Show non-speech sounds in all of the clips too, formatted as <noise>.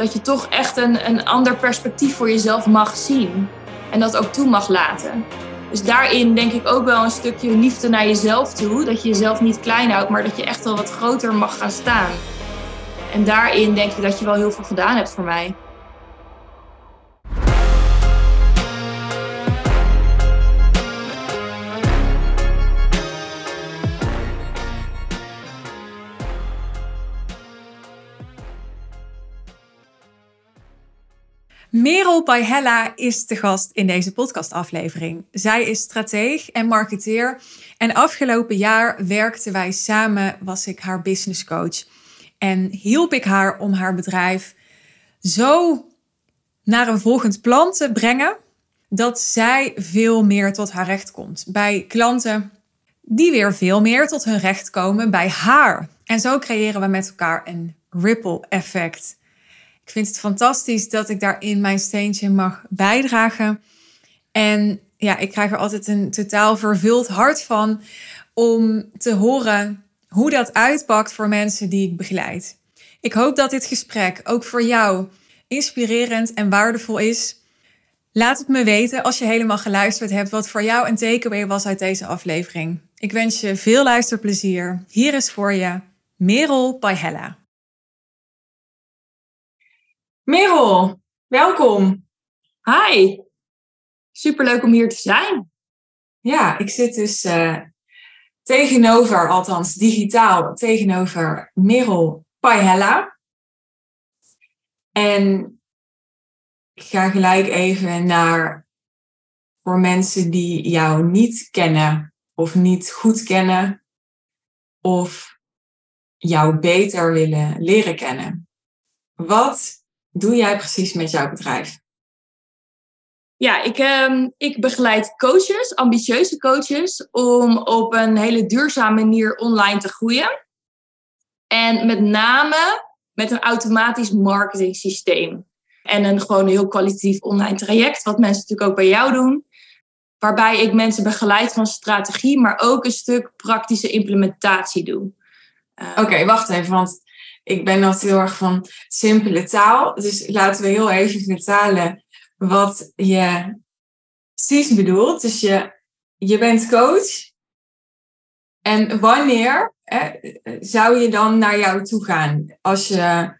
dat je toch echt een, een ander perspectief voor jezelf mag zien. En dat ook toe mag laten. Dus daarin denk ik ook wel een stukje liefde naar jezelf toe. Dat je jezelf niet klein houdt, maar dat je echt wel wat groter mag gaan staan. En daarin denk ik dat je wel heel veel gedaan hebt voor mij. Merel Paihella is de gast in deze podcastaflevering. Zij is strateeg en marketeer. En afgelopen jaar werkten wij samen, was ik haar business coach. En hielp ik haar om haar bedrijf zo naar een volgend plan te brengen. Dat zij veel meer tot haar recht komt. Bij klanten die weer veel meer tot hun recht komen bij haar. En zo creëren we met elkaar een ripple effect. Ik vind het fantastisch dat ik daarin mijn steentje mag bijdragen. En ja, ik krijg er altijd een totaal vervuld hart van om te horen hoe dat uitpakt voor mensen die ik begeleid. Ik hoop dat dit gesprek ook voor jou inspirerend en waardevol is. Laat het me weten als je helemaal geluisterd hebt wat voor jou een takeaway was uit deze aflevering. Ik wens je veel luisterplezier. Hier is voor je Merel bij Hella. Merel, welkom. Hi, superleuk om hier te zijn. Ja, ik zit dus uh, tegenover, althans digitaal, tegenover Merel Paihella. En ik ga gelijk even naar voor mensen die jou niet kennen of niet goed kennen of jou beter willen leren kennen. Wat doe jij precies met jouw bedrijf? Ja, ik, uh, ik begeleid coaches, ambitieuze coaches, om op een hele duurzame manier online te groeien. En met name met een automatisch marketing systeem. En een gewoon heel kwalitatief online traject, wat mensen natuurlijk ook bij jou doen. Waarbij ik mensen begeleid van strategie, maar ook een stuk praktische implementatie doe. Oké, wacht even, want ik ben altijd heel erg van simpele taal. Dus laten we heel even vertalen wat je precies bedoelt. Dus je, je bent coach. En wanneer hè, zou je dan naar jou toe gaan? Als je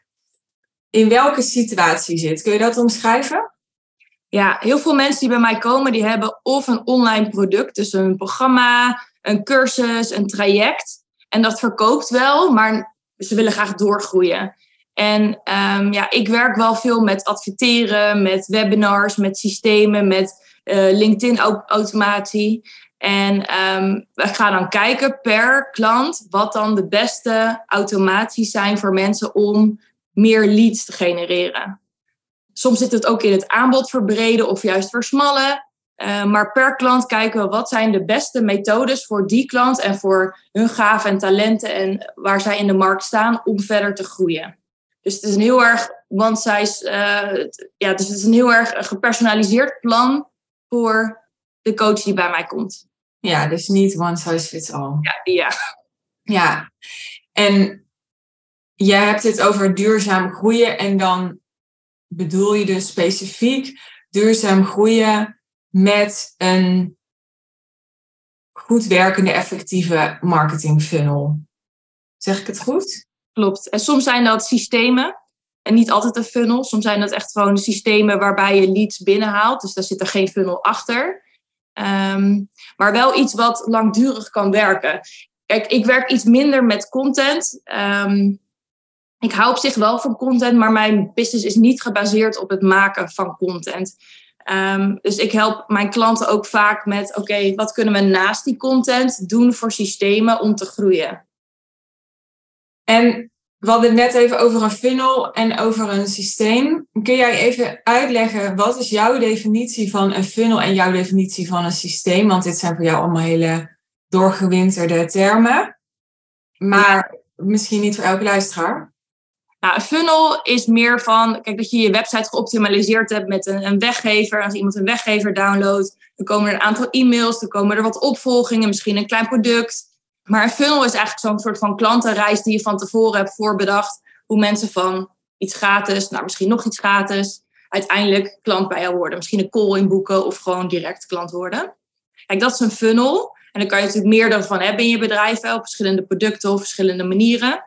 in welke situatie zit? Kun je dat omschrijven? Ja, heel veel mensen die bij mij komen, die hebben of een online product, dus een programma, een cursus, een traject. En dat verkoopt wel, maar ze willen graag doorgroeien. En um, ja, ik werk wel veel met adverteren, met webinars, met systemen, met uh, LinkedIn-automatie. En um, we gaan dan kijken per klant wat dan de beste automaties zijn voor mensen om meer leads te genereren. Soms zit het ook in het aanbod verbreden of juist versmallen. Uh, maar per klant kijken we wat zijn de beste methodes voor die klant en voor hun gaven en talenten en waar zij in de markt staan om verder te groeien. Dus het is een heel erg one size, uh, ja, dus het is een heel erg gepersonaliseerd plan voor de coach die bij mij komt. Ja, dus niet one size fits all. Ja, ja. Ja, en jij hebt het over duurzaam groeien en dan bedoel je dus specifiek duurzaam groeien met een goed werkende, effectieve marketing funnel. Zeg ik het goed? Klopt. En soms zijn dat systemen. En niet altijd een funnel. Soms zijn dat echt gewoon systemen waarbij je leads binnenhaalt. Dus daar zit er geen funnel achter. Um, maar wel iets wat langdurig kan werken. Kijk, ik werk iets minder met content. Um, ik hou op zich wel van content, maar mijn business is niet gebaseerd op het maken van content. Um, dus ik help mijn klanten ook vaak met: oké, wat kunnen we naast die content doen voor systemen om te groeien? En we hadden het net even over een funnel en over een systeem. Kun jij even uitleggen wat is jouw definitie van een funnel en jouw definitie van een systeem? Want dit zijn voor jou allemaal hele doorgewinterde termen. Maar misschien niet voor elke luisteraar. Nou, een funnel is meer van, kijk, dat je je website geoptimaliseerd hebt met een, een weggever. Als iemand een weggever downloadt, dan komen er een aantal e-mails, dan komen er wat opvolgingen, misschien een klein product. Maar een funnel is eigenlijk zo'n soort van klantenreis die je van tevoren hebt voorbedacht. Hoe mensen van iets gratis, nou misschien nog iets gratis. Uiteindelijk klant bij jou worden. Misschien een call inboeken of gewoon direct klant worden. Kijk, dat is een funnel. En dan kan je natuurlijk meer van hebben in je bedrijf, op verschillende producten of verschillende manieren.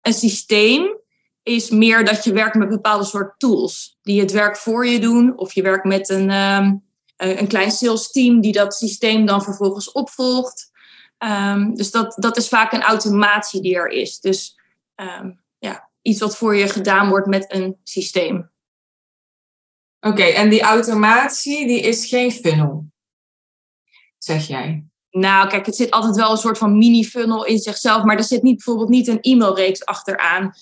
Een systeem is meer dat je werkt met bepaalde soort tools die het werk voor je doen. Of je werkt met een, ehm, een klein sales team die dat systeem dan vervolgens opvolgt. Ehm, dus dat, dat is vaak een automatie die er is. Dus ehm, ja, iets wat voor je gedaan wordt met een systeem. Oké, en die automatie die is geen funnel, zeg jij? Nou, kijk, het zit altijd wel een soort van mini-funnel in zichzelf, maar er zit niet, bijvoorbeeld niet een e-mailreeks achteraan.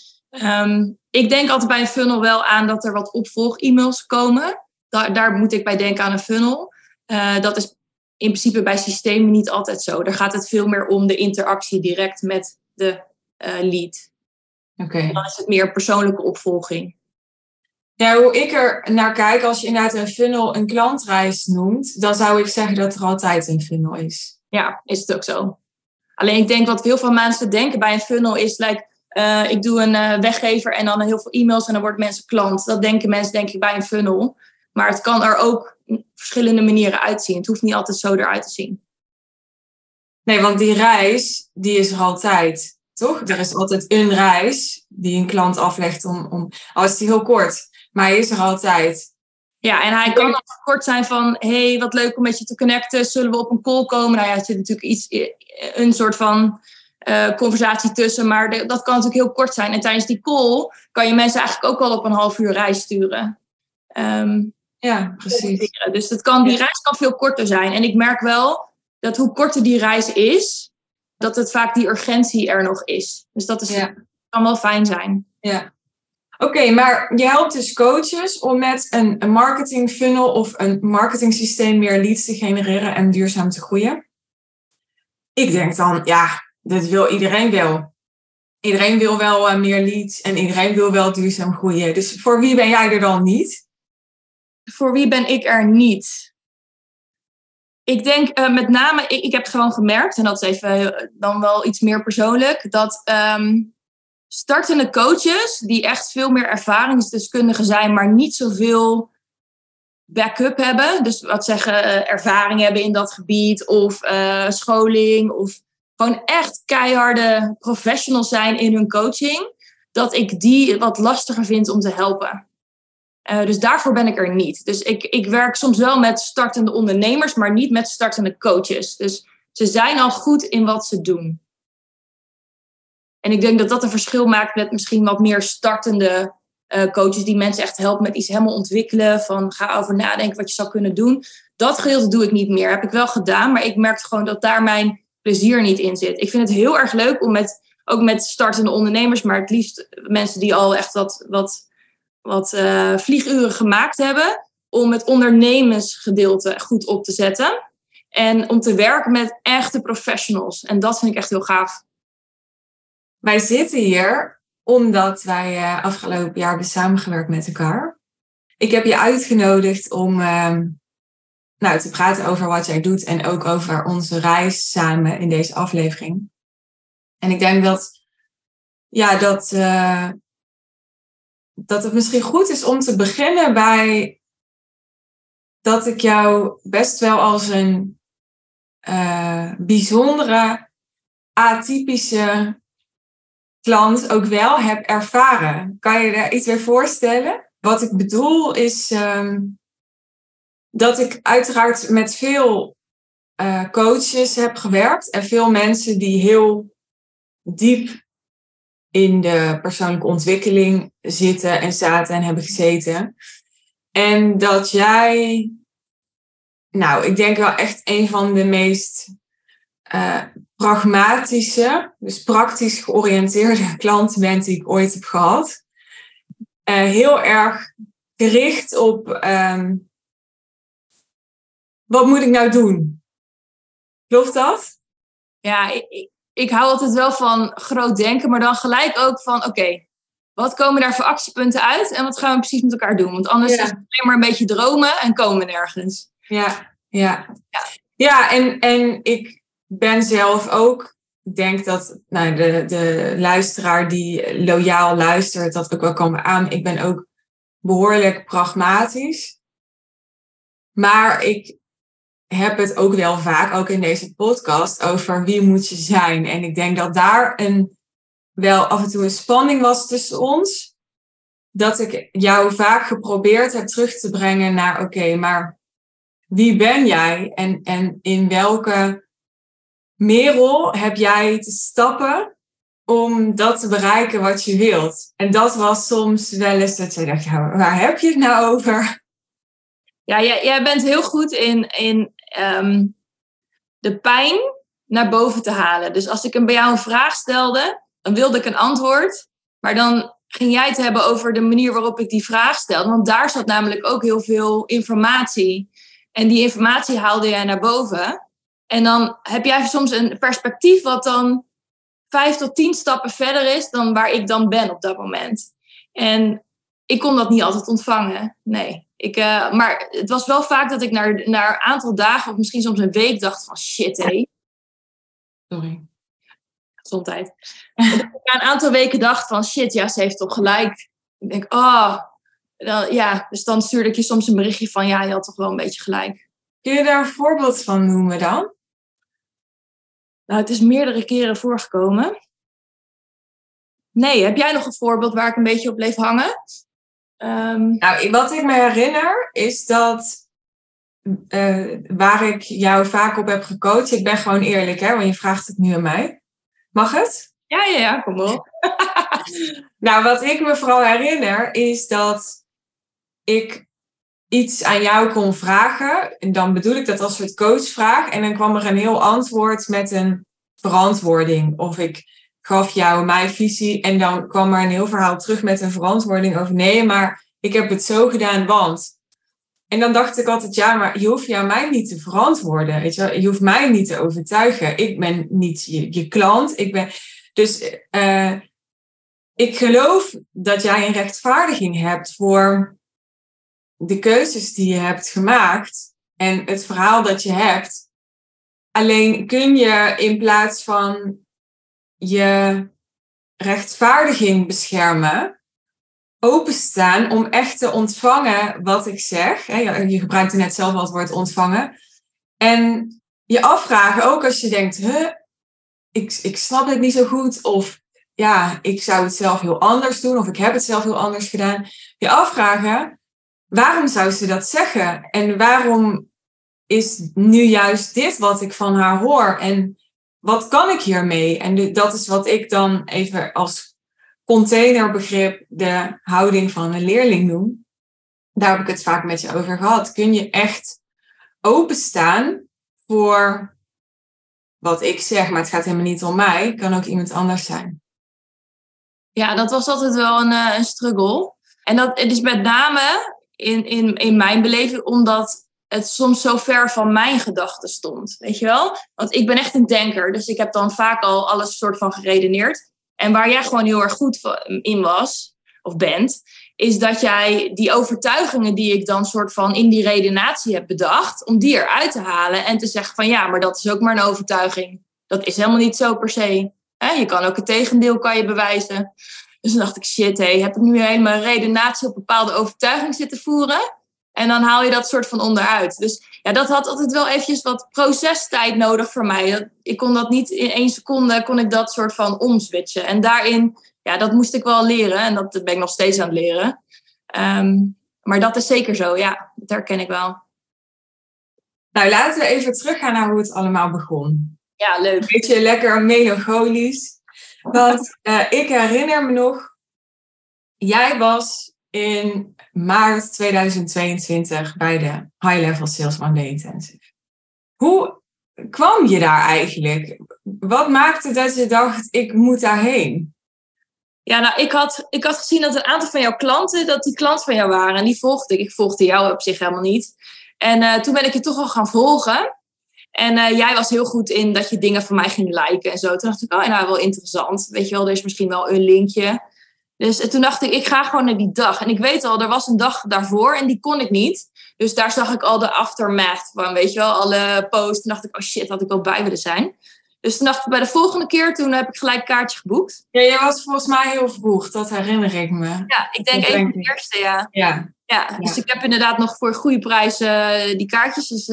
Um, ik denk altijd bij een funnel wel aan dat er wat opvolg-e-mails komen. Daar, daar moet ik bij denken aan een funnel. Uh, dat is in principe bij systemen niet altijd zo. Daar gaat het veel meer om de interactie direct met de uh, lead. Oké. Dan is het meer persoonlijke opvolging. Ja, hoe ik er naar kijk, als je inderdaad een funnel een klantreis noemt, dan zou ik zeggen dat er altijd een funnel is. Ja, is het ook zo. Alleen ik denk wat heel veel mensen denken bij een funnel is, like, uh, ik doe een uh, weggever en dan heel veel e-mails en dan wordt mensen klant. Dat denken mensen denk ik bij een funnel. Maar het kan er ook verschillende manieren uitzien. Het hoeft niet altijd zo eruit te zien. Nee, want die reis, die is er altijd, toch? Er is altijd een reis die een klant aflegt om, om al is die heel kort, maar hij is er altijd. Ja, en hij kan ook kort zijn van, hey, wat leuk om met je te connecten, zullen we op een call komen? Nou ja, er zit natuurlijk iets, een soort van uh, conversatie tussen, maar de, dat kan natuurlijk heel kort zijn. En tijdens die call kan je mensen eigenlijk ook al op een half uur reis sturen. Um, ja, precies. Dus dat kan, die reis kan veel korter zijn. En ik merk wel dat hoe korter die reis is, dat het vaak die urgentie er nog is. Dus dat is, ja. kan wel fijn zijn. Ja. Oké, maar je helpt dus coaches om met een, een marketing funnel of een marketing systeem meer leads te genereren en duurzaam te groeien. Ik denk dan, ja, dat wil iedereen wel. Iedereen wil wel uh, meer leads en iedereen wil wel duurzaam groeien. Dus voor wie ben jij er dan niet? voor wie ben ik er niet? Ik denk uh, met name, ik, heb gewoon gemerkt, en dat is even uh, dan wel iets meer persoonlijk, dat um, startende coaches, die echt veel meer ervaringsdeskundigen zijn, maar niet zoveel backup hebben, dus wat zeggen, ervaring hebben in dat gebied, of scholing, of gewoon echt keiharde professionals zijn in hun coaching, dat ik die wat lastiger vind om te helpen. Uh, dus daarvoor ben ik er niet. Dus ik, ik werk soms wel met startende ondernemers, maar niet met startende coaches. Dus ze zijn al goed in wat ze doen. En ik denk dat dat een verschil maakt met misschien wat meer startende uh, coaches die mensen echt helpen met iets helemaal ontwikkelen. Van ga over nadenken wat je zou kunnen doen. Dat gedeelte doe ik niet meer. Heb ik wel gedaan, maar ik merk gewoon dat daar mijn plezier niet in zit. Ik vind het heel erg leuk om met, ook met startende ondernemers, maar het liefst mensen die al echt wat, wat wat uh, vlieguren gemaakt hebben om het ondernemersgedeelte goed op te zetten. En om te werken met echte professionals. En dat vind ik echt heel gaaf. Wij zitten hier omdat wij uh, afgelopen jaar hebben samengewerkt met elkaar. Ik heb je uitgenodigd om uh, nou, te praten over wat jij doet en ook over onze reis samen in deze aflevering. En ik denk dat, ja, dat, uh, dat het misschien goed is om te beginnen bij dat ik jou best wel als een uh, bijzondere, atypische klant ook wel heb ervaren. Kan je daar iets bij voorstellen? Wat ik bedoel is um, dat ik uiteraard met veel uh, coaches heb gewerkt en veel mensen die heel diep in de persoonlijke ontwikkeling zitten en zaten en hebben gezeten. En dat jij, nou, ik denk wel echt een van de meest uh, pragmatische, dus praktisch georiënteerde <laughs> klanten bent die ik ooit heb gehad. Uh, heel erg gericht op um, wat moet ik nou doen? Klopt dat? Ja, ik, ik hou altijd wel van groot denken, maar dan gelijk ook van oké, wat komen daar voor actiepunten uit en wat gaan we precies met elkaar doen? Want anders is het alleen maar een beetje dromen en komen nergens. Ja, ja. Ja, ja en, en ik ben zelf ook ik denk dat nou, de, de luisteraar die loyaal luistert, dat ook wel komen aan. Ik ben ook behoorlijk pragmatisch. Maar ik heb het ook wel vaak, ook in deze podcast, over wie moet je zijn. En ik denk dat daar een, wel af en toe een spanning was tussen ons. Dat ik jou vaak geprobeerd heb terug te brengen naar, oké, maar wie ben jij? En, en in welke merel heb jij te stappen om dat te bereiken wat je wilt? En dat was soms wel eens dat je dacht, ja, waar heb je het nou over? Ja, jij, jij bent heel goed in, in Ehm, de pijn naar boven te halen. Dus als ik bij jou een vraag stelde, dan wilde ik een antwoord. Maar dan ging jij het hebben over de manier waarop ik die vraag stelde. Want daar zat namelijk ook heel veel informatie. En die informatie haalde jij naar boven. En dan heb jij soms een perspectief wat dan vijf tot tien stappen verder is dan waar ik dan ben op dat moment. En ik kon dat niet altijd ontvangen. Nee. Ik, uh, maar het was wel vaak dat ik naar, naar een aantal dagen of misschien soms een week dacht van shit hé. Sorry. Gezondheid. dat ik na een aantal weken dacht van shit, ja, ze heeft toch gelijk. Ik denk, oh, dan, ja, dus dan stuurde ik je soms een berichtje van ja, je had toch wel een beetje gelijk. Kun je daar een voorbeeld van noemen dan? Nou, het is meerdere keren voorgekomen. Nee, heb jij nog een voorbeeld waar ik een beetje op bleef hangen? Um... Nou, wat ik me herinner is dat uh, waar ik jou vaak op heb gecoacht, ik ben gewoon eerlijk, hè, want je vraagt het nu aan mij. Mag het? Ja, ja, ja, kom op. <laughs> nou, wat ik me vooral herinner is dat ik iets aan jou kon vragen. En dan bedoel ik dat als soort coachvraag. En dan kwam er een heel antwoord met een verantwoording. Of ik gaf jou mijn visie en dan kwam er een heel verhaal terug met een verantwoording over nee, maar ik heb het zo gedaan, want. En dan dacht ik altijd, ja, maar je hoeft jou mij niet te verantwoorden. Weet je, je hoeft mij niet te overtuigen. Ik ben niet je, je klant. Ik ben, dus uh, ik geloof dat jij een rechtvaardiging hebt voor de keuzes die je hebt gemaakt en het verhaal dat je hebt. Alleen kun je in plaats van je rechtvaardiging beschermen, openstaan om echt te ontvangen wat ik zeg. Je gebruikte net zelf al het woord ontvangen. En je afvragen, ook als je denkt, huh, ik, ik snap het niet zo goed, of ja, ik zou het zelf heel anders doen, of ik heb het zelf heel anders gedaan. Je afvragen, waarom zou ze dat zeggen? En waarom is nu juist dit wat ik van haar hoor? En wat kan ik hiermee? En dat is wat ik dan even als containerbegrip de houding van een leerling noem. Daar heb ik het vaak met je over gehad. Kun je echt openstaan voor wat ik zeg, maar het gaat helemaal niet om mij. Kan ook iemand anders zijn. Ja, dat was altijd wel een, eh, een struggle. En dat is met name in, in, in mijn beleving omdat het soms zo ver van mijn gedachten stond. Weet je wel? Want ik ben echt een denker, dus ik heb dan vaak al alles soort van geredeneerd. En waar jij gewoon heel erg goed in was, of bent, is dat jij die overtuigingen die ik dan soort van in die redenatie heb bedacht, om die eruit te halen en te zeggen van ja, maar dat is ook maar een overtuiging. Dat is helemaal niet zo per se. Je kan ook het tegendeel kan je bewijzen. Dus dan dacht ik, shit, hé, heb ik nu helemaal redenatie op bepaalde overtuiging zitten voeren? En dan haal je dat soort van onderuit. Dus ja, dat had altijd wel eventjes wat procestijd nodig voor mij. Ik kon dat niet in één seconde, kon ik dat soort van omswitchen. En daarin, ja, dat moest ik wel leren. En dat ben ik nog steeds aan het leren. Ehm, maar dat is zeker zo, ja. Dat herken ik wel. Nou, laten we even teruggaan naar hoe het allemaal begon. Ja, leuk. Een beetje lekker melancholisch. Want uh, ik herinner me nog, jij was in maart 2022 bij de High Level Sales Monday Intensive. Hoe kwam je daar eigenlijk? Wat maakte dat je dacht, ik moet daarheen? Ja, nou, ik had, ik had gezien dat een aantal van jouw klanten, dat die klant van jou waren. En die volgde ik. Ik volgde jou op zich helemaal niet. En uh, toen ben ik je toch al gaan volgen. En uh, jij was heel goed in dat je dingen van mij ging liken en zo. Toen dacht ik, oh, nou, wel interessant. Weet je wel, er is misschien wel een linkje. Dus toen dacht ik, ik ga gewoon naar die dag. En ik weet al, er was een dag daarvoor en die kon ik niet. Dus daar zag ik al de aftermath van, weet je wel, alle posts. Toen dacht ik, oh shit, had ik wel bij willen zijn. Dus toen dacht ik bij de volgende keer, toen heb ik gelijk een kaartje geboekt. Ja, jij was volgens mij heel vroeg, dat herinner ik me. Ja, ik denk even denk de eerste, ja. Ja. ja. Dus ik heb inderdaad nog voor goede prijzen die kaartjes dus,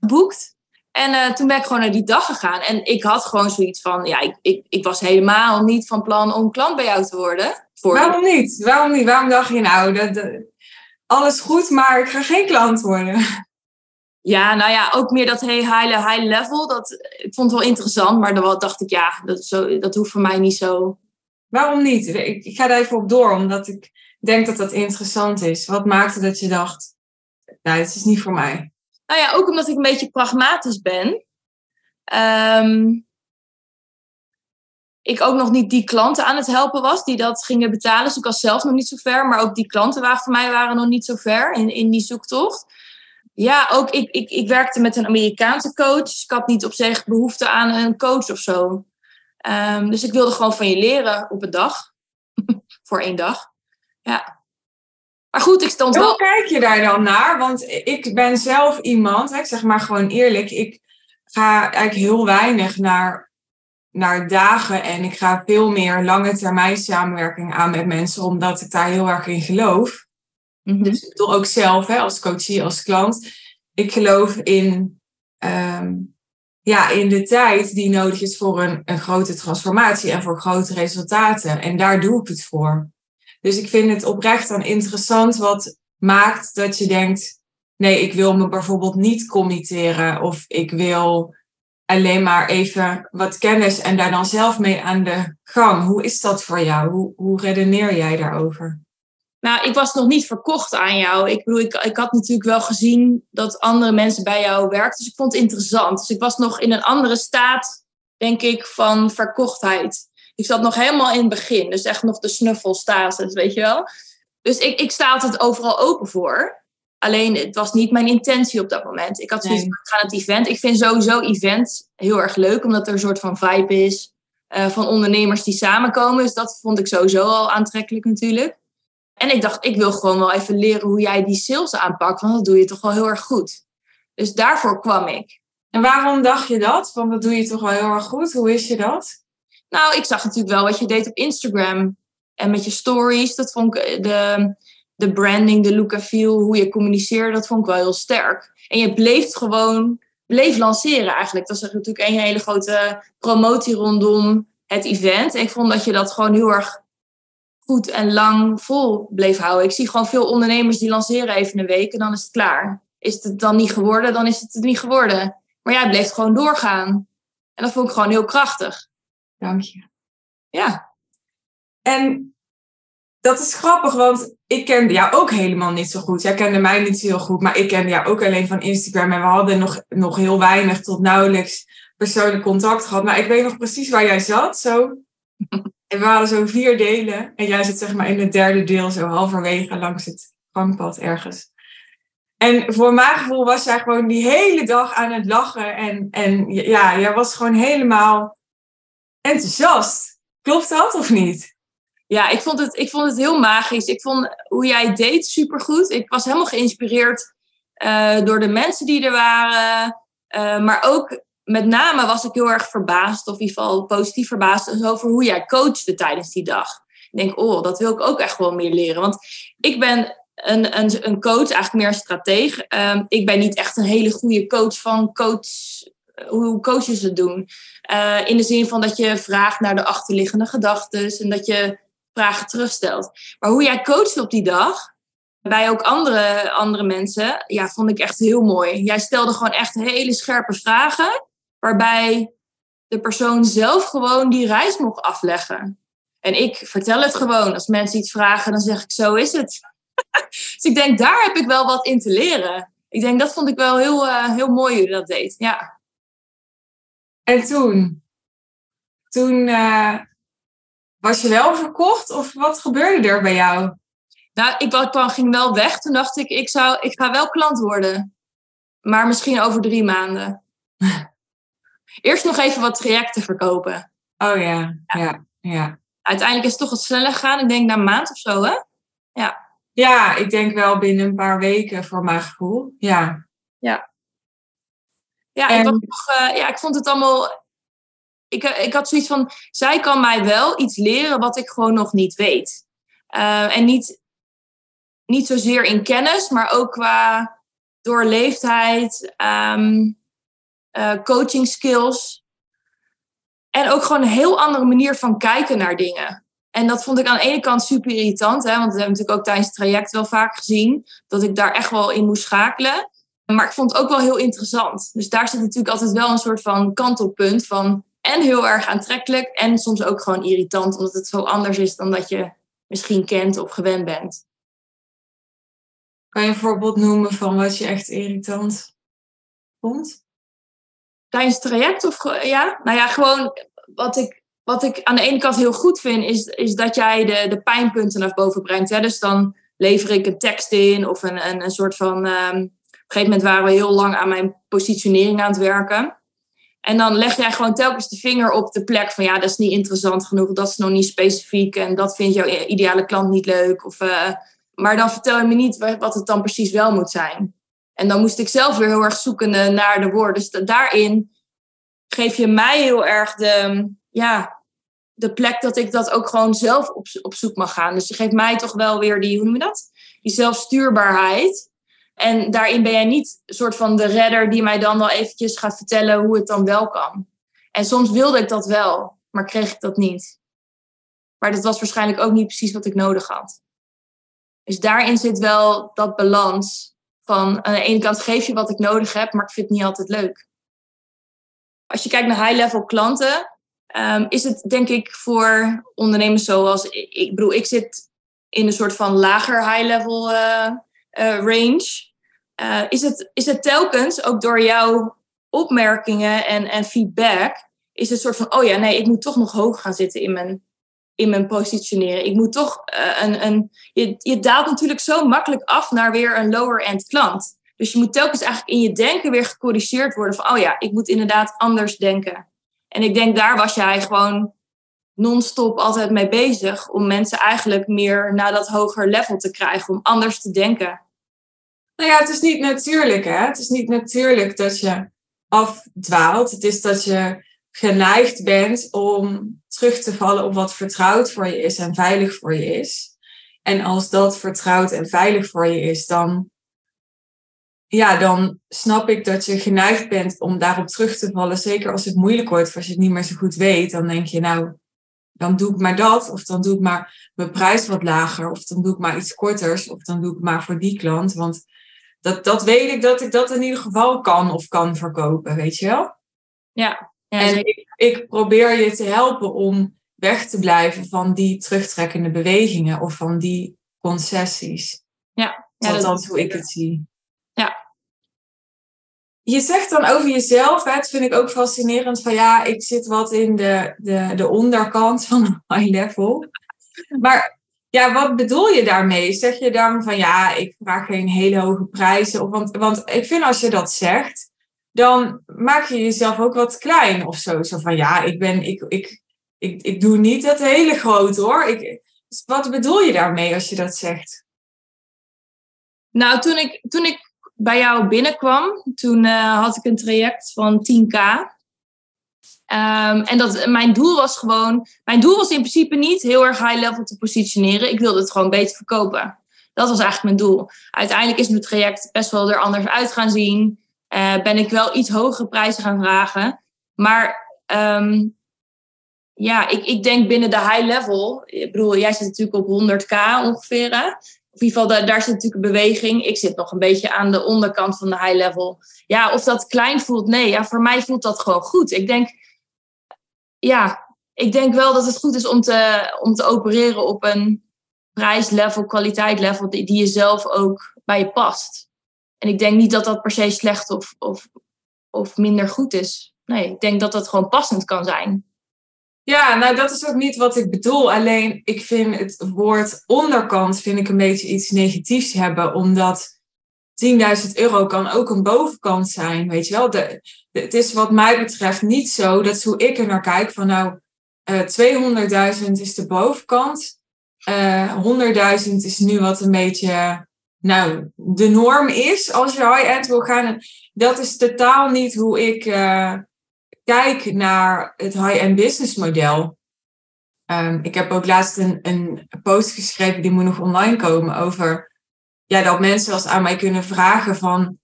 geboekt. En eh, toen ben ik gewoon naar die dag gegaan. En ik had gewoon zoiets van, ja, ik, ik, ik was helemaal niet van plan om klant bij jou te worden. Voor Waarom niet? Waarom niet? Waarom dacht je nou, dat, dat- alles goed, maar ik ga geen klant worden? Ja, nou ja, ook meer dat hey, high, high level. Dat, ik vond het wel interessant, maar dan dacht ik, ja, dat, zo, dat hoeft voor mij niet zo. Waarom niet? Ik, ik ga daar even op door, omdat ik denk dat dat interessant is. Wat maakte dat je dacht, nou, het is niet voor mij? Nou ja, ook omdat ik een beetje pragmatisch ben. Ehm, ik ook nog niet die klanten aan het helpen was die dat gingen betalen. Dus ik was zelf nog niet zo ver. Maar ook die klanten waren voor mij waren nog niet zo ver in, in die zoektocht. Ja, ook ik, ik, ik werkte met een Amerikaanse coach. Dus ik had niet op zich behoefte aan een coach of zo. Ehm, dus ik wilde gewoon van je leren op een dag. <laughs> Voor één dag. Ja. Maar goed, ik stond wel... Hoe kijk je daar dan naar? Want ik ben zelf iemand, hè, ik zeg maar gewoon eerlijk, ik ga eigenlijk heel weinig naar, naar dagen en ik ga veel meer lange termijn samenwerking aan met mensen, omdat ik daar heel erg in geloof. Mhm. Dus ik bedoel ook zelf, hè, als coachie, als klant. Ik geloof in, ehm, ja, in de tijd die nodig is voor een, een grote transformatie en voor grote resultaten. En daar doe ik het voor. Dus ik vind het oprecht dan interessant wat maakt dat je denkt, nee, ik wil me bijvoorbeeld niet committeren of ik wil alleen maar even wat kennis en daar dan zelf mee aan de gang. Hoe is dat voor jou? Hoe, hoe redeneer jij daarover? Nou, ik was nog niet verkocht aan jou. Ik bedoel, ik, ik had natuurlijk wel gezien dat andere mensen bij jou werkten. Dus ik vond het interessant. Dus ik was nog in een andere staat, denk ik, van verkochtheid. Ik zat nog helemaal in het begin. Dus echt nog de snuffelstatus, weet je wel. Dus ik, ik sta altijd overal open voor. Alleen, het was niet mijn intentie op dat moment. Ik had zoiets Nee. ik ga naar het event. Ik vind sowieso events heel erg leuk, omdat er een soort van vibe is eh, van ondernemers die samenkomen. Dus dat vond ik sowieso al aantrekkelijk natuurlijk. En ik dacht, ik wil gewoon wel even leren hoe jij die sales aanpakt, want dat doe je toch wel heel erg goed. Dus daarvoor kwam ik. En waarom dacht je dat? Want dat doe je toch wel heel erg goed. Hoe wist je dat? Nou, ik zag natuurlijk wel wat je deed op Instagram en met je stories. Dat vond ik de, de branding, de look en feel, hoe je communiceerde, dat vond ik wel heel sterk. En je bleef gewoon, bleef lanceren eigenlijk. Dat was natuurlijk een hele grote promotie rondom het event. En ik vond dat je dat gewoon heel erg goed en lang vol bleef houden. Ik zie gewoon veel ondernemers die lanceren even een week en dan is het klaar. Is het dan niet geworden, dan is het het niet geworden. Maar jij bleef gewoon doorgaan. En dat vond ik gewoon heel krachtig. Dank je. Ja. En dat is grappig, want ik kende jou ook helemaal niet zo goed. Jij kende mij niet zo heel goed, maar ik kende jou ook alleen van Instagram. En we hadden nog, nog heel weinig tot nauwelijks persoonlijk contact gehad. Maar ik weet nog precies waar jij zat, zo. <laughs> En we hadden zo vier delen. En jij zit zeg maar in het derde deel, zo halverwege langs het gangpad ergens. En voor mijn gevoel was jij gewoon die hele dag aan het lachen. En, en ja, jij was gewoon helemaal enthousiast. Klopt dat of niet? Ja, ik vond, het, ik vond het heel magisch. Ik vond hoe jij het deed supergoed. Ik was helemaal geïnspireerd eh, door de mensen die er waren. Eh, maar ook met name was ik heel erg verbaasd, of in ieder geval positief verbaasd, dus over hoe jij coachte tijdens die dag. Ik denk, oh, dat wil ik ook echt wel meer leren. Want ik ben een, een, een coach, eigenlijk meer een strateeg. Ehm, ik ben niet echt een hele goede coach van coach, hoe coaches het doen. Eh, in de zin van dat je vraagt naar de achterliggende gedachten en dat je vragen terugstelt. Maar hoe jij coachte op die dag, bij ook andere, andere mensen, ja, vond ik echt heel mooi. Jij stelde gewoon echt hele scherpe vragen, waarbij de persoon zelf gewoon die reis mocht afleggen. En ik vertel het gewoon. Als mensen iets vragen, dan zeg ik zo is het. <laughs> dus ik denk, daar heb ik wel wat in te leren. Ik denk, dat vond ik wel heel, uh, heel mooi hoe je dat deed. Ja. En toen? Toen uh, was je wel verkocht of wat gebeurde er bij jou? Nou, ik ging wel weg. Toen dacht ik, ik, zou, ik ga wel klant worden. Maar misschien over drie maanden. <laughs> Eerst nog even wat trajecten verkopen. Oh ja, ja, ja. ja. Uiteindelijk is het toch wat sneller gegaan. Ik denk na een maand of zo, hè? Ja. Ja, ik denk wel binnen een paar weken voor mijn gevoel. Ja. Ja. Ja, en... ik, nog, uh, ja ik vond het allemaal ik, ik had zoiets van, zij kan mij wel iets leren wat ik gewoon nog niet weet. Uh, en niet, niet zozeer in kennis, maar ook qua doorleefdheid, um, uh, coaching skills. En ook gewoon een heel andere manier van kijken naar dingen. En dat vond ik aan de ene kant super irritant, hè, want we hebben natuurlijk ook tijdens het traject wel vaak gezien dat ik daar echt wel in moest schakelen. Maar ik vond het ook wel heel interessant. Dus daar zit natuurlijk altijd wel een soort van kantelpunt van en heel erg aantrekkelijk en soms ook gewoon irritant, omdat het zo anders is dan dat je misschien kent of gewend bent. Kan je een voorbeeld noemen van wat je echt irritant vond? Tijdens het traject of ja? Nou ja, gewoon wat ik, wat ik aan de ene kant heel goed vind, is, is dat jij de, de pijnpunten naar boven brengt. Hè? Dus dan lever ik een tekst in of een, een, een soort van. Um, een gegeven moment waren we heel lang aan mijn positionering aan het werken. En dan leg jij gewoon telkens de vinger op de plek van ja, dat is niet interessant genoeg, dat is nog niet specifiek en dat vindt jouw ideale klant niet leuk. Of, uh, maar dan vertel je me niet wat het dan precies wel moet zijn. En dan moest ik zelf weer heel erg zoeken naar de woorden. Dus daarin geef je mij heel erg de, ja, de plek dat ik dat ook gewoon zelf op, op zoek mag gaan. Dus je geeft mij toch wel weer die, hoe noem je dat? Die zelfstuurbaarheid. En daarin ben jij niet soort van de redder die mij dan wel eventjes gaat vertellen hoe het dan wel kan. En soms wilde ik dat wel, maar kreeg ik dat niet. Maar dat was waarschijnlijk ook niet precies wat ik nodig had. Dus daarin zit wel dat balans van aan de ene kant geef je wat ik nodig heb, maar ik vind het niet altijd leuk. Als je kijkt naar high-level klanten, um, is het denk ik voor ondernemers zoals ik, ik bedoel, ik zit in een soort van lager high-level uh, uh, range. Uh, is, het, is het telkens ook door jouw opmerkingen en, en feedback, is het soort van, oh ja, nee, ik moet toch nog hoog gaan zitten in mijn, in mijn positioneren. Ik moet toch een, een je, je daalt natuurlijk zo makkelijk af naar weer een lower-end klant. Dus je moet telkens eigenlijk in je denken weer gecorrigeerd worden van, oh ja, ik moet inderdaad anders denken. En ik denk, daar was jij gewoon non-stop altijd mee bezig om mensen eigenlijk meer naar dat hoger level te krijgen, om anders te denken. Nou ja, het is niet natuurlijk, hè? Het is niet natuurlijk dat je afdwaalt. Het is dat je geneigd bent om terug te vallen op wat vertrouwd voor je is en veilig voor je is. En als dat vertrouwd en veilig voor je is, dan ja, dan snap ik dat je geneigd bent om daarop terug te vallen. Zeker als het moeilijk wordt, of als je het niet meer zo goed weet. Dan denk je, nou, dan doe ik maar dat. Of dan doe ik maar mijn prijs wat lager. Of dan doe ik maar iets korters. Of dan doe ik maar voor die klant. Want dat, dat weet ik dat ik dat in ieder geval kan of kan verkopen, weet je wel? Ja. ja en ik, ik probeer je te helpen om weg te blijven van die terugtrekkende bewegingen of van die concessies. Ja, ja dat is hoe ik het zie. Ja, je zegt dan over jezelf, hè, dat vind ik ook fascinerend, van ja, ik zit wat in de, de, de onderkant van <laughs> high level. Maar ja, wat bedoel je daarmee? Zeg je dan van ja, ik vraag geen hele hoge prijzen? Of, want, want ik vind als je dat zegt, dan maak je jezelf ook wat klein of zo. Zo van ja, ik ben, ik, ik, ik, ik doe niet het hele groot hoor. Ik, dus wat bedoel je daarmee als je dat zegt? Nou, toen ik, toen ik bij jou binnenkwam, toen uh, had ik een traject van 10k. Ehm, en dat, mijn doel was gewoon, mijn doel was in principe niet heel erg high level te positioneren. Ik wilde het gewoon beter verkopen. Dat was eigenlijk mijn doel. Uiteindelijk is mijn traject best wel er anders uit gaan zien. Uh, ben ik wel iets hogere prijzen gaan vragen. Maar um, ja, ik, ik denk binnen de high level. Ik bedoel, jij zit natuurlijk op 100k ongeveer in ieder geval, daar, daar zit natuurlijk een beweging. Ik zit nog een beetje aan de onderkant van de high level. Ja, of dat klein voelt, nee. Ja, voor mij voelt dat gewoon goed. Ik denk, ja, ik denk wel dat het goed is om te, om te opereren op een prijslevel, kwaliteitlevel die, die je zelf ook bij je past. En ik denk niet dat dat per se slecht of, of, of minder goed is. Nee, ik denk dat dat gewoon passend kan zijn. Ja, nou dat is ook niet wat ik bedoel. Alleen ik vind het woord onderkant vind ik een beetje iets negatiefs hebben. Omdat 10.000 euro kan ook een bovenkant zijn. Weet je wel, de, het is wat mij betreft niet zo. Dat is hoe ik er naar kijk. Van nou, uh, 200.000 is de bovenkant. Uh, 100.000 is nu wat een beetje nou, de norm is als je high-end wil gaan. Dat is totaal niet hoe ik... Uh, kijk naar het high-end business model. Ehm, ik heb ook laatst een, een post geschreven, die moet nog online komen, over ja, dat mensen als aan mij kunnen vragen van,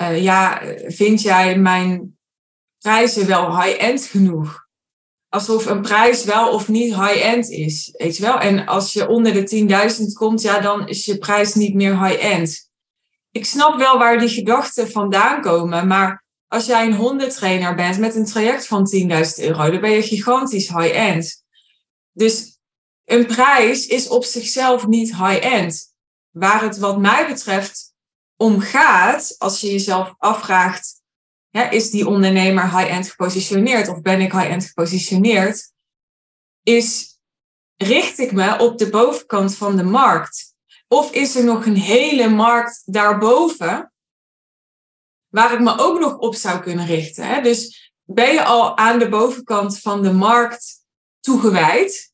uh, ja, vind jij mijn prijzen wel high-end genoeg? Alsof een prijs wel of niet high-end is, weet je wel? En als je onder de 10.000 komt, ja, dan is je prijs niet meer high-end. Ik snap wel waar die gedachten vandaan komen, maar als jij een hondentrainer bent met een traject van 10.000 euro, dan ben je gigantisch high-end. Dus een prijs is op zichzelf niet high-end. Waar het wat mij betreft om gaat, als je jezelf afvraagt, is die ondernemer high-end gepositioneerd of ben ik high-end gepositioneerd, is richt ik me op de bovenkant van de markt? Of is er nog een hele markt daarboven waar ik me ook nog op zou kunnen richten? Hè? Dus ben je al aan de bovenkant van de markt toegewijd?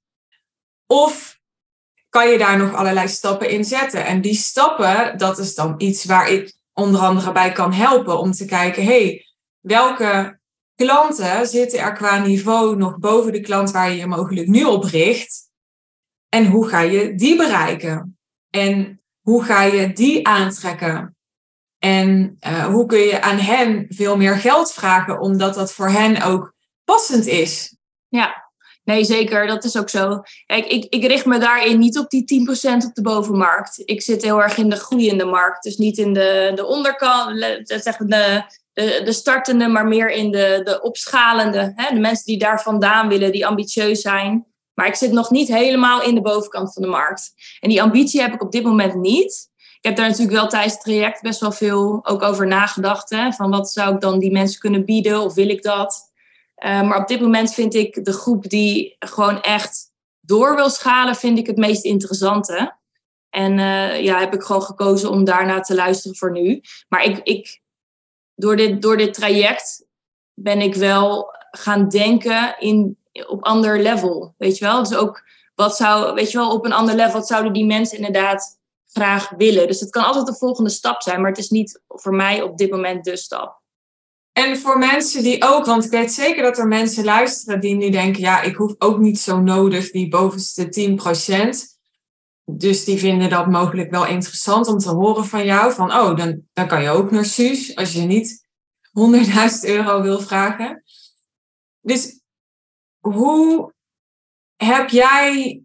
Of kan je daar nog allerlei stappen in zetten? En die stappen, dat is dan iets waar ik onder andere bij kan helpen om te kijken, hey, welke klanten zitten er qua niveau nog boven de klant waar je je mogelijk nu op richt? En hoe ga je die bereiken? En hoe ga je die aantrekken? En uh, hoe kun je aan hen veel meer geld vragen, omdat dat voor hen ook passend is? Ja, Nee, zeker. Dat is ook zo. Kijk, ik, ik richt me daarin niet op die 10% op de bovenmarkt. Ik zit heel erg in de groeiende markt. Dus niet in de, de onderkant, zeg de, de, de startende, maar meer in de, de opschalende. Hè? De mensen die daar vandaan willen, die ambitieus zijn. Maar ik zit nog niet helemaal in de bovenkant van de markt. En die ambitie heb ik op dit moment niet. Ik heb daar natuurlijk wel tijdens het traject best wel veel ook over nagedacht. Hè? Van wat zou ik dan die mensen kunnen bieden of wil ik dat? Uh, maar op dit moment vind ik de groep die gewoon echt door wil schalen, vind ik het meest interessante. En uh, ja, heb ik gewoon gekozen om daarna te luisteren voor nu. Maar ik, ik, door, dit, door dit traject ben ik wel gaan denken in, op ander level. Weet je wel? Dus ook wat zou, weet je wel, op een ander level, wat zouden die mensen inderdaad graag willen? Dus het kan altijd de volgende stap zijn, maar het is niet voor mij op dit moment de stap. En voor mensen die ook, want ik weet zeker dat er mensen luisteren die nu denken, ja, ik hoef ook niet zo nodig die bovenste 10%. Dus die vinden dat mogelijk wel interessant om te horen van jou. Van, oh, dan, dan kan je ook naar Suus als je niet 100.000 euro wil vragen. Dus hoe heb jij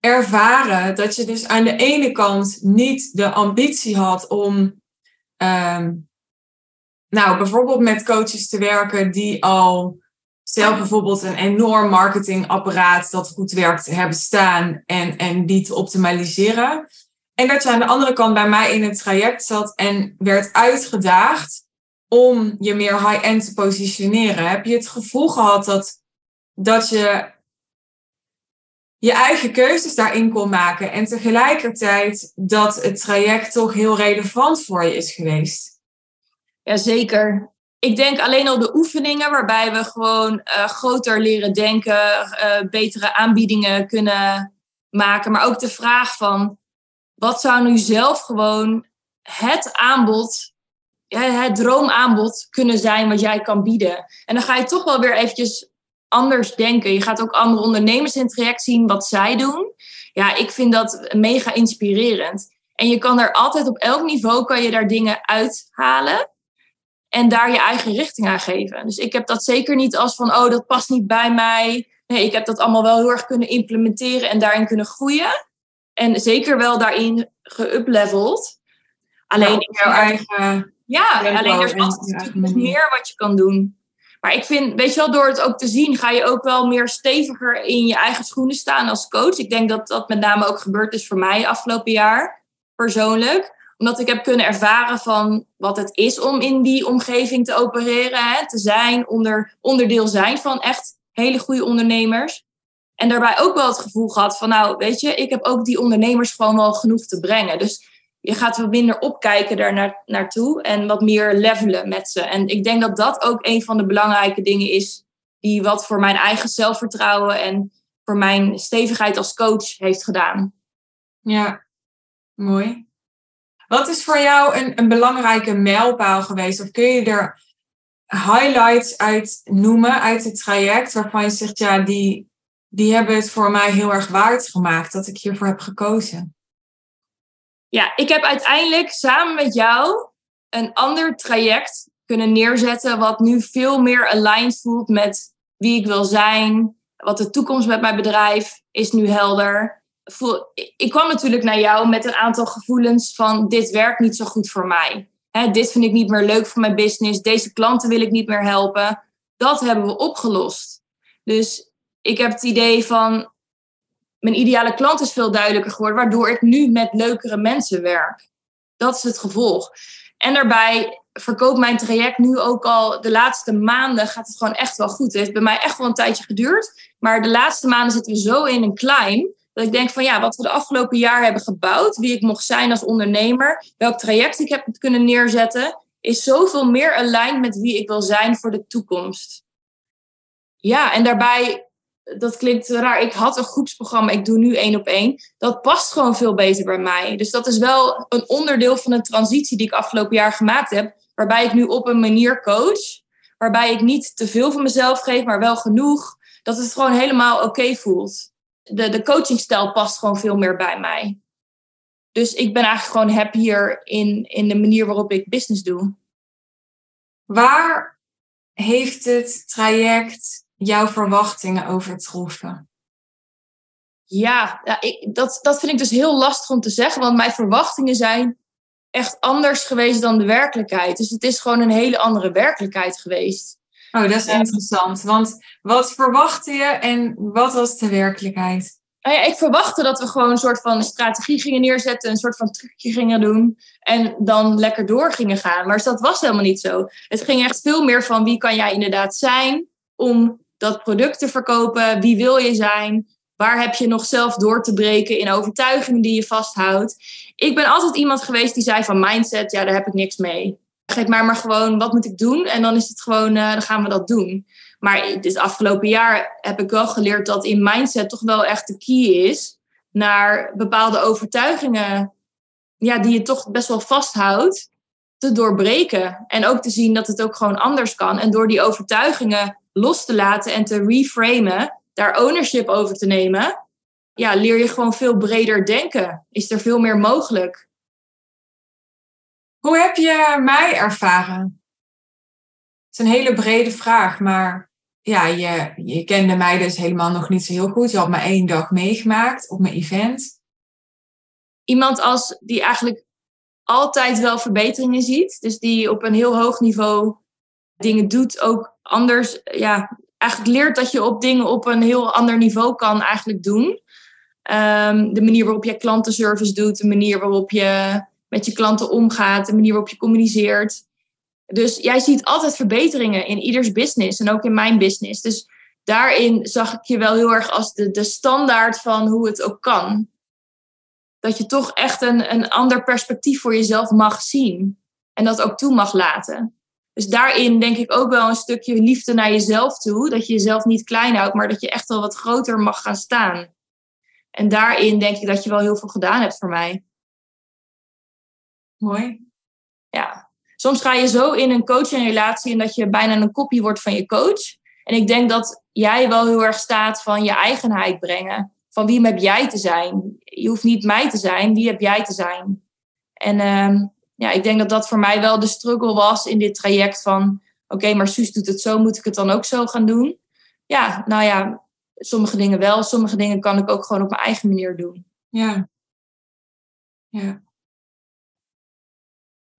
ervaren dat je dus aan de ene kant niet de ambitie had om um, nou, bijvoorbeeld met coaches te werken die al zelf bijvoorbeeld een enorm marketingapparaat dat goed werkt hebben staan en, en die te optimaliseren. En dat je aan de andere kant bij mij in het traject zat en werd uitgedaagd om je meer high-end te positioneren. Heb je het gevoel gehad dat, dat je je eigen keuzes daarin kon maken en tegelijkertijd dat het traject toch heel relevant voor je is geweest? Jazeker. Ik denk alleen al de oefeningen waarbij we gewoon uh, groter leren denken, uh, betere aanbiedingen kunnen maken. Maar ook de vraag van wat zou nu zelf gewoon het aanbod, ja, het droomaanbod kunnen zijn wat jij kan bieden. En dan ga je toch wel weer eventjes anders denken. Je gaat ook andere ondernemers in het traject zien wat zij doen. Ja, ik vind dat mega inspirerend. En je kan er altijd op elk niveau kan je daar dingen uithalen. En daar je eigen richting aan geven. Dus ik heb dat zeker niet als van, oh, dat past niet bij mij. Nee, ik heb dat allemaal wel heel erg kunnen implementeren en daarin kunnen groeien. En zeker wel daarin geupleveld. Alleen in jouw eigen. Ja, alleen er is altijd meer wat je kan doen. Maar ik vind, weet je wel, door het ook te zien, ga je ook wel meer steviger in je eigen schoenen staan als coach. Ik denk dat dat met name ook gebeurd is voor mij afgelopen jaar, persoonlijk omdat ik heb kunnen ervaren van wat het is om in die omgeving te opereren. Hè, te zijn, onder, onderdeel zijn van echt hele goede ondernemers. En daarbij ook wel het gevoel gehad van, nou, weet je, ik heb ook die ondernemers gewoon wel genoeg te brengen. Dus je gaat wat minder opkijken daar naartoe en wat meer levelen met ze. En ik denk dat dat ook een van de belangrijke dingen is die wat voor mijn eigen zelfvertrouwen en voor mijn stevigheid als coach heeft gedaan. Ja, mooi. Wat is voor jou een, een belangrijke mijlpaal geweest? Of kun je er highlights uit noemen uit het traject waarvan je zegt, ja, die, die hebben het voor mij heel erg waard gemaakt dat ik hiervoor heb gekozen? Ja, ik heb uiteindelijk samen met jou een ander traject kunnen neerzetten wat nu veel meer aligned voelt met wie ik wil zijn, wat de toekomst met mijn bedrijf is nu helder. Ik kwam natuurlijk naar jou met een aantal gevoelens van dit werkt niet zo goed voor mij. dit vind ik niet meer leuk voor mijn business. Deze klanten wil ik niet meer helpen. Dat hebben we opgelost. Dus ik heb het idee van mijn ideale klant is veel duidelijker geworden, waardoor ik nu met leukere mensen werk. Dat is het gevolg. En daarbij verkoopt mijn traject nu ook al de laatste maanden gaat het gewoon echt wel goed. Het heeft bij mij echt wel een tijdje geduurd. Maar de laatste maanden zitten we zo in een klein. Dat ik denk van ja, wat we de afgelopen jaar hebben gebouwd. Wie ik mocht zijn als ondernemer. Welk traject ik heb kunnen neerzetten. Is zoveel meer aligned met wie ik wil zijn voor de toekomst. Ja, en daarbij dat klinkt raar. Ik had een groepsprogramma, ik doe nu één op één. Dat past gewoon veel beter bij mij. Dus dat is wel een onderdeel van de transitie die ik afgelopen jaar gemaakt heb. Waarbij ik nu op een manier coach. Waarbij ik niet te veel van mezelf geef, maar wel genoeg. Dat het gewoon helemaal oké voelt. De, de coachingstijl past gewoon veel meer bij mij. Dus ik ben eigenlijk gewoon happier in, in de manier waarop ik business doe. Waar heeft het traject jouw verwachtingen overtroffen? Ja, ja ik, dat, dat vind ik dus heel lastig om te zeggen, want mijn verwachtingen zijn echt anders geweest dan de werkelijkheid. Dus het is gewoon een hele andere werkelijkheid geweest. Oh, dat is interessant. Want wat verwachtte je en wat was de werkelijkheid? Nou ja, ik verwachtte dat we gewoon een soort van strategie gingen neerzetten, een soort van trucje gingen doen en dan lekker door gingen gaan. Maar dat was helemaal niet zo. Het ging echt veel meer van wie kan jij inderdaad zijn om dat product te verkopen. Wie wil je zijn? Waar heb je nog zelf door te breken in overtuigingen die je vasthoudt? Ik ben altijd iemand geweest die zei van mindset, ja, daar heb ik niks mee. Geef mij maar gewoon, wat moet ik doen? En dan is het gewoon, uh, dan gaan we dat doen. Maar dit afgelopen jaar heb ik wel geleerd dat in mindset toch wel echt de key is naar bepaalde overtuigingen, ja, die je toch best wel vasthoudt, te doorbreken. En ook te zien dat het ook gewoon anders kan. En door die overtuigingen los te laten en te reframen, daar ownership over te nemen, ja, leer je gewoon veel breder denken. Is er veel meer mogelijk. Hoe heb je mij ervaren? Het is een hele brede vraag, maar ja, je, je kende mij dus helemaal nog niet zo heel goed. Je had me één dag meegemaakt op mijn event. Iemand als die eigenlijk altijd wel verbeteringen ziet. Dus die op een heel hoog niveau dingen doet, ook anders, ja, eigenlijk leert dat je op dingen op een heel ander niveau kan eigenlijk doen. Ehm, de manier waarop je klantenservice doet, de manier waarop je met je klanten omgaat, de manier waarop je communiceert. Dus jij ziet altijd verbeteringen in ieders business en ook in mijn business. Dus daarin zag ik je wel heel erg als de, de standaard van hoe het ook kan. Dat je toch echt een, een ander perspectief voor jezelf mag zien en dat ook toe mag laten. Dus daarin denk ik ook wel een stukje liefde naar jezelf toe. Dat je jezelf niet klein houdt, maar dat je echt wel wat groter mag gaan staan. En daarin denk ik dat je wel heel veel gedaan hebt voor mij. Mooi. Ja. Soms ga je zo in een coaching-relatie en dat je bijna een kopie wordt van je coach. En ik denk dat jij wel heel erg staat van je eigenheid brengen. Van wie heb jij te zijn? Je hoeft niet mij te zijn, wie heb jij te zijn? En uh, ja, ik denk dat dat voor mij wel de struggle was in dit traject van... Oké, maar Suus doet het zo, moet ik het dan ook zo gaan doen? Ja, nou ja, sommige dingen wel. Sommige dingen kan ik ook gewoon op mijn eigen manier doen. Ja. Ja.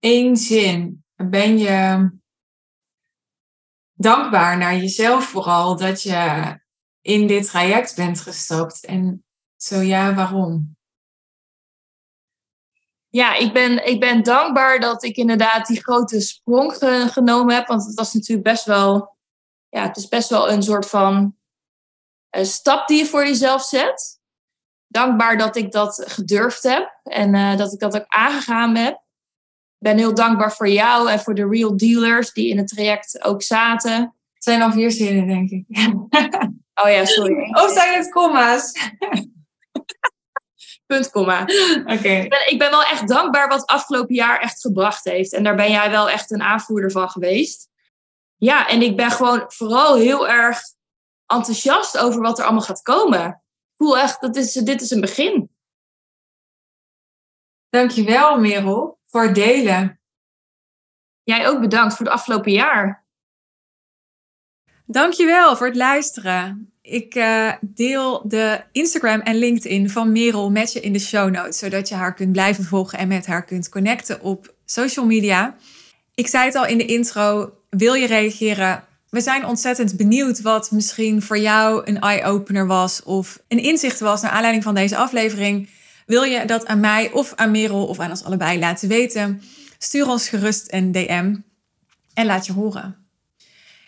Eén zin. Ben je dankbaar naar jezelf vooral dat je in dit traject bent gestapt? En zo ja, waarom? ja, ik ben, ik ben dankbaar dat ik inderdaad die grote sprong genomen heb. Want het was natuurlijk best wel, ja, het is best wel een soort van uh, stap die je voor jezelf zet. Dankbaar dat ik dat gedurfd heb en uh, dat ik dat ook aangegaan heb. Ik ben heel dankbaar voor jou en voor de real dealers die in het traject ook zaten. Het zijn al vier zinnen, denk ik. <laughs> oh ja, sorry. Of zijn het comma's? <laughs> Punt, komma. Oké. Ik, ben, ik ben wel echt dankbaar wat het afgelopen jaar echt gebracht heeft. En daar ben jij wel echt een aanvoerder van geweest. ja, en ik ben gewoon vooral heel erg enthousiast over wat er allemaal gaat komen. Ik voel echt, dat is, dit is een begin. Dankjewel, Merel, voor delen. Jij ook bedankt voor het afgelopen jaar. Dankjewel voor het luisteren. Ik uh, deel de Instagram en LinkedIn van Merel met je in de show notes, zodat je haar kunt blijven volgen en met haar kunt connecten op social media. Ik zei het al in de intro, wil je reageren? We zijn ontzettend benieuwd wat misschien voor jou een eye-opener was of een inzicht was naar aanleiding van deze aflevering. Wil je dat aan mij of aan Merel of aan ons allebei laten weten? Stuur ons gerust een DM en laat je horen.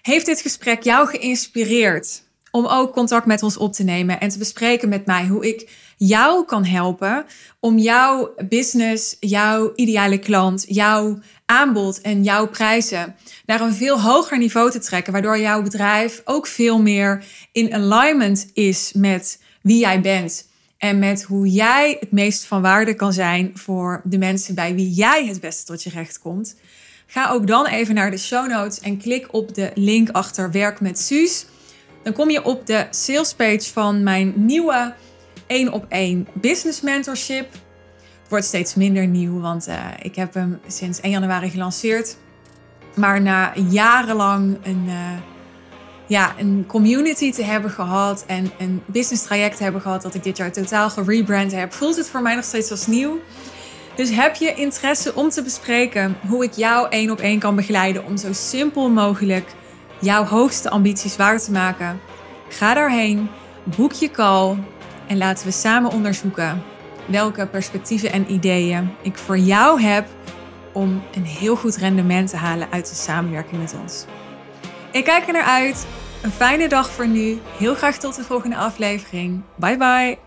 Heeft dit gesprek jou geïnspireerd om ook contact met ons op te nemen en te bespreken met mij hoe ik jou kan helpen om jouw business, jouw ideale klant, jouw aanbod en jouw prijzen naar een veel hoger niveau te trekken, waardoor jouw bedrijf ook veel meer in alignment is met wie jij bent en met hoe jij het meest van waarde kan zijn voor de mensen bij wie jij het beste tot je recht komt. Ga ook dan even naar de show notes en klik op de link achter Werk met Suus. Dan kom je op de salespage van mijn nieuwe 1 op 1 business mentorship. Wordt steeds minder nieuw, want uh, ik heb hem sinds 1 januari gelanceerd. Maar na jarenlang een, uh, ja, een community te hebben gehad en een business traject te hebben gehad dat ik dit jaar totaal gerebrand heb, voelt het voor mij nog steeds als nieuw. Dus heb je interesse om te bespreken hoe ik jou één op één kan begeleiden om zo simpel mogelijk jouw hoogste ambities waar te maken? Ga daarheen, boek je call en laten we samen onderzoeken welke perspectieven en ideeën ik voor jou heb om een heel goed rendement te halen uit de samenwerking met ons. Ik kijk er naar uit. Een fijne dag voor nu. Heel graag tot de volgende aflevering. Bye bye.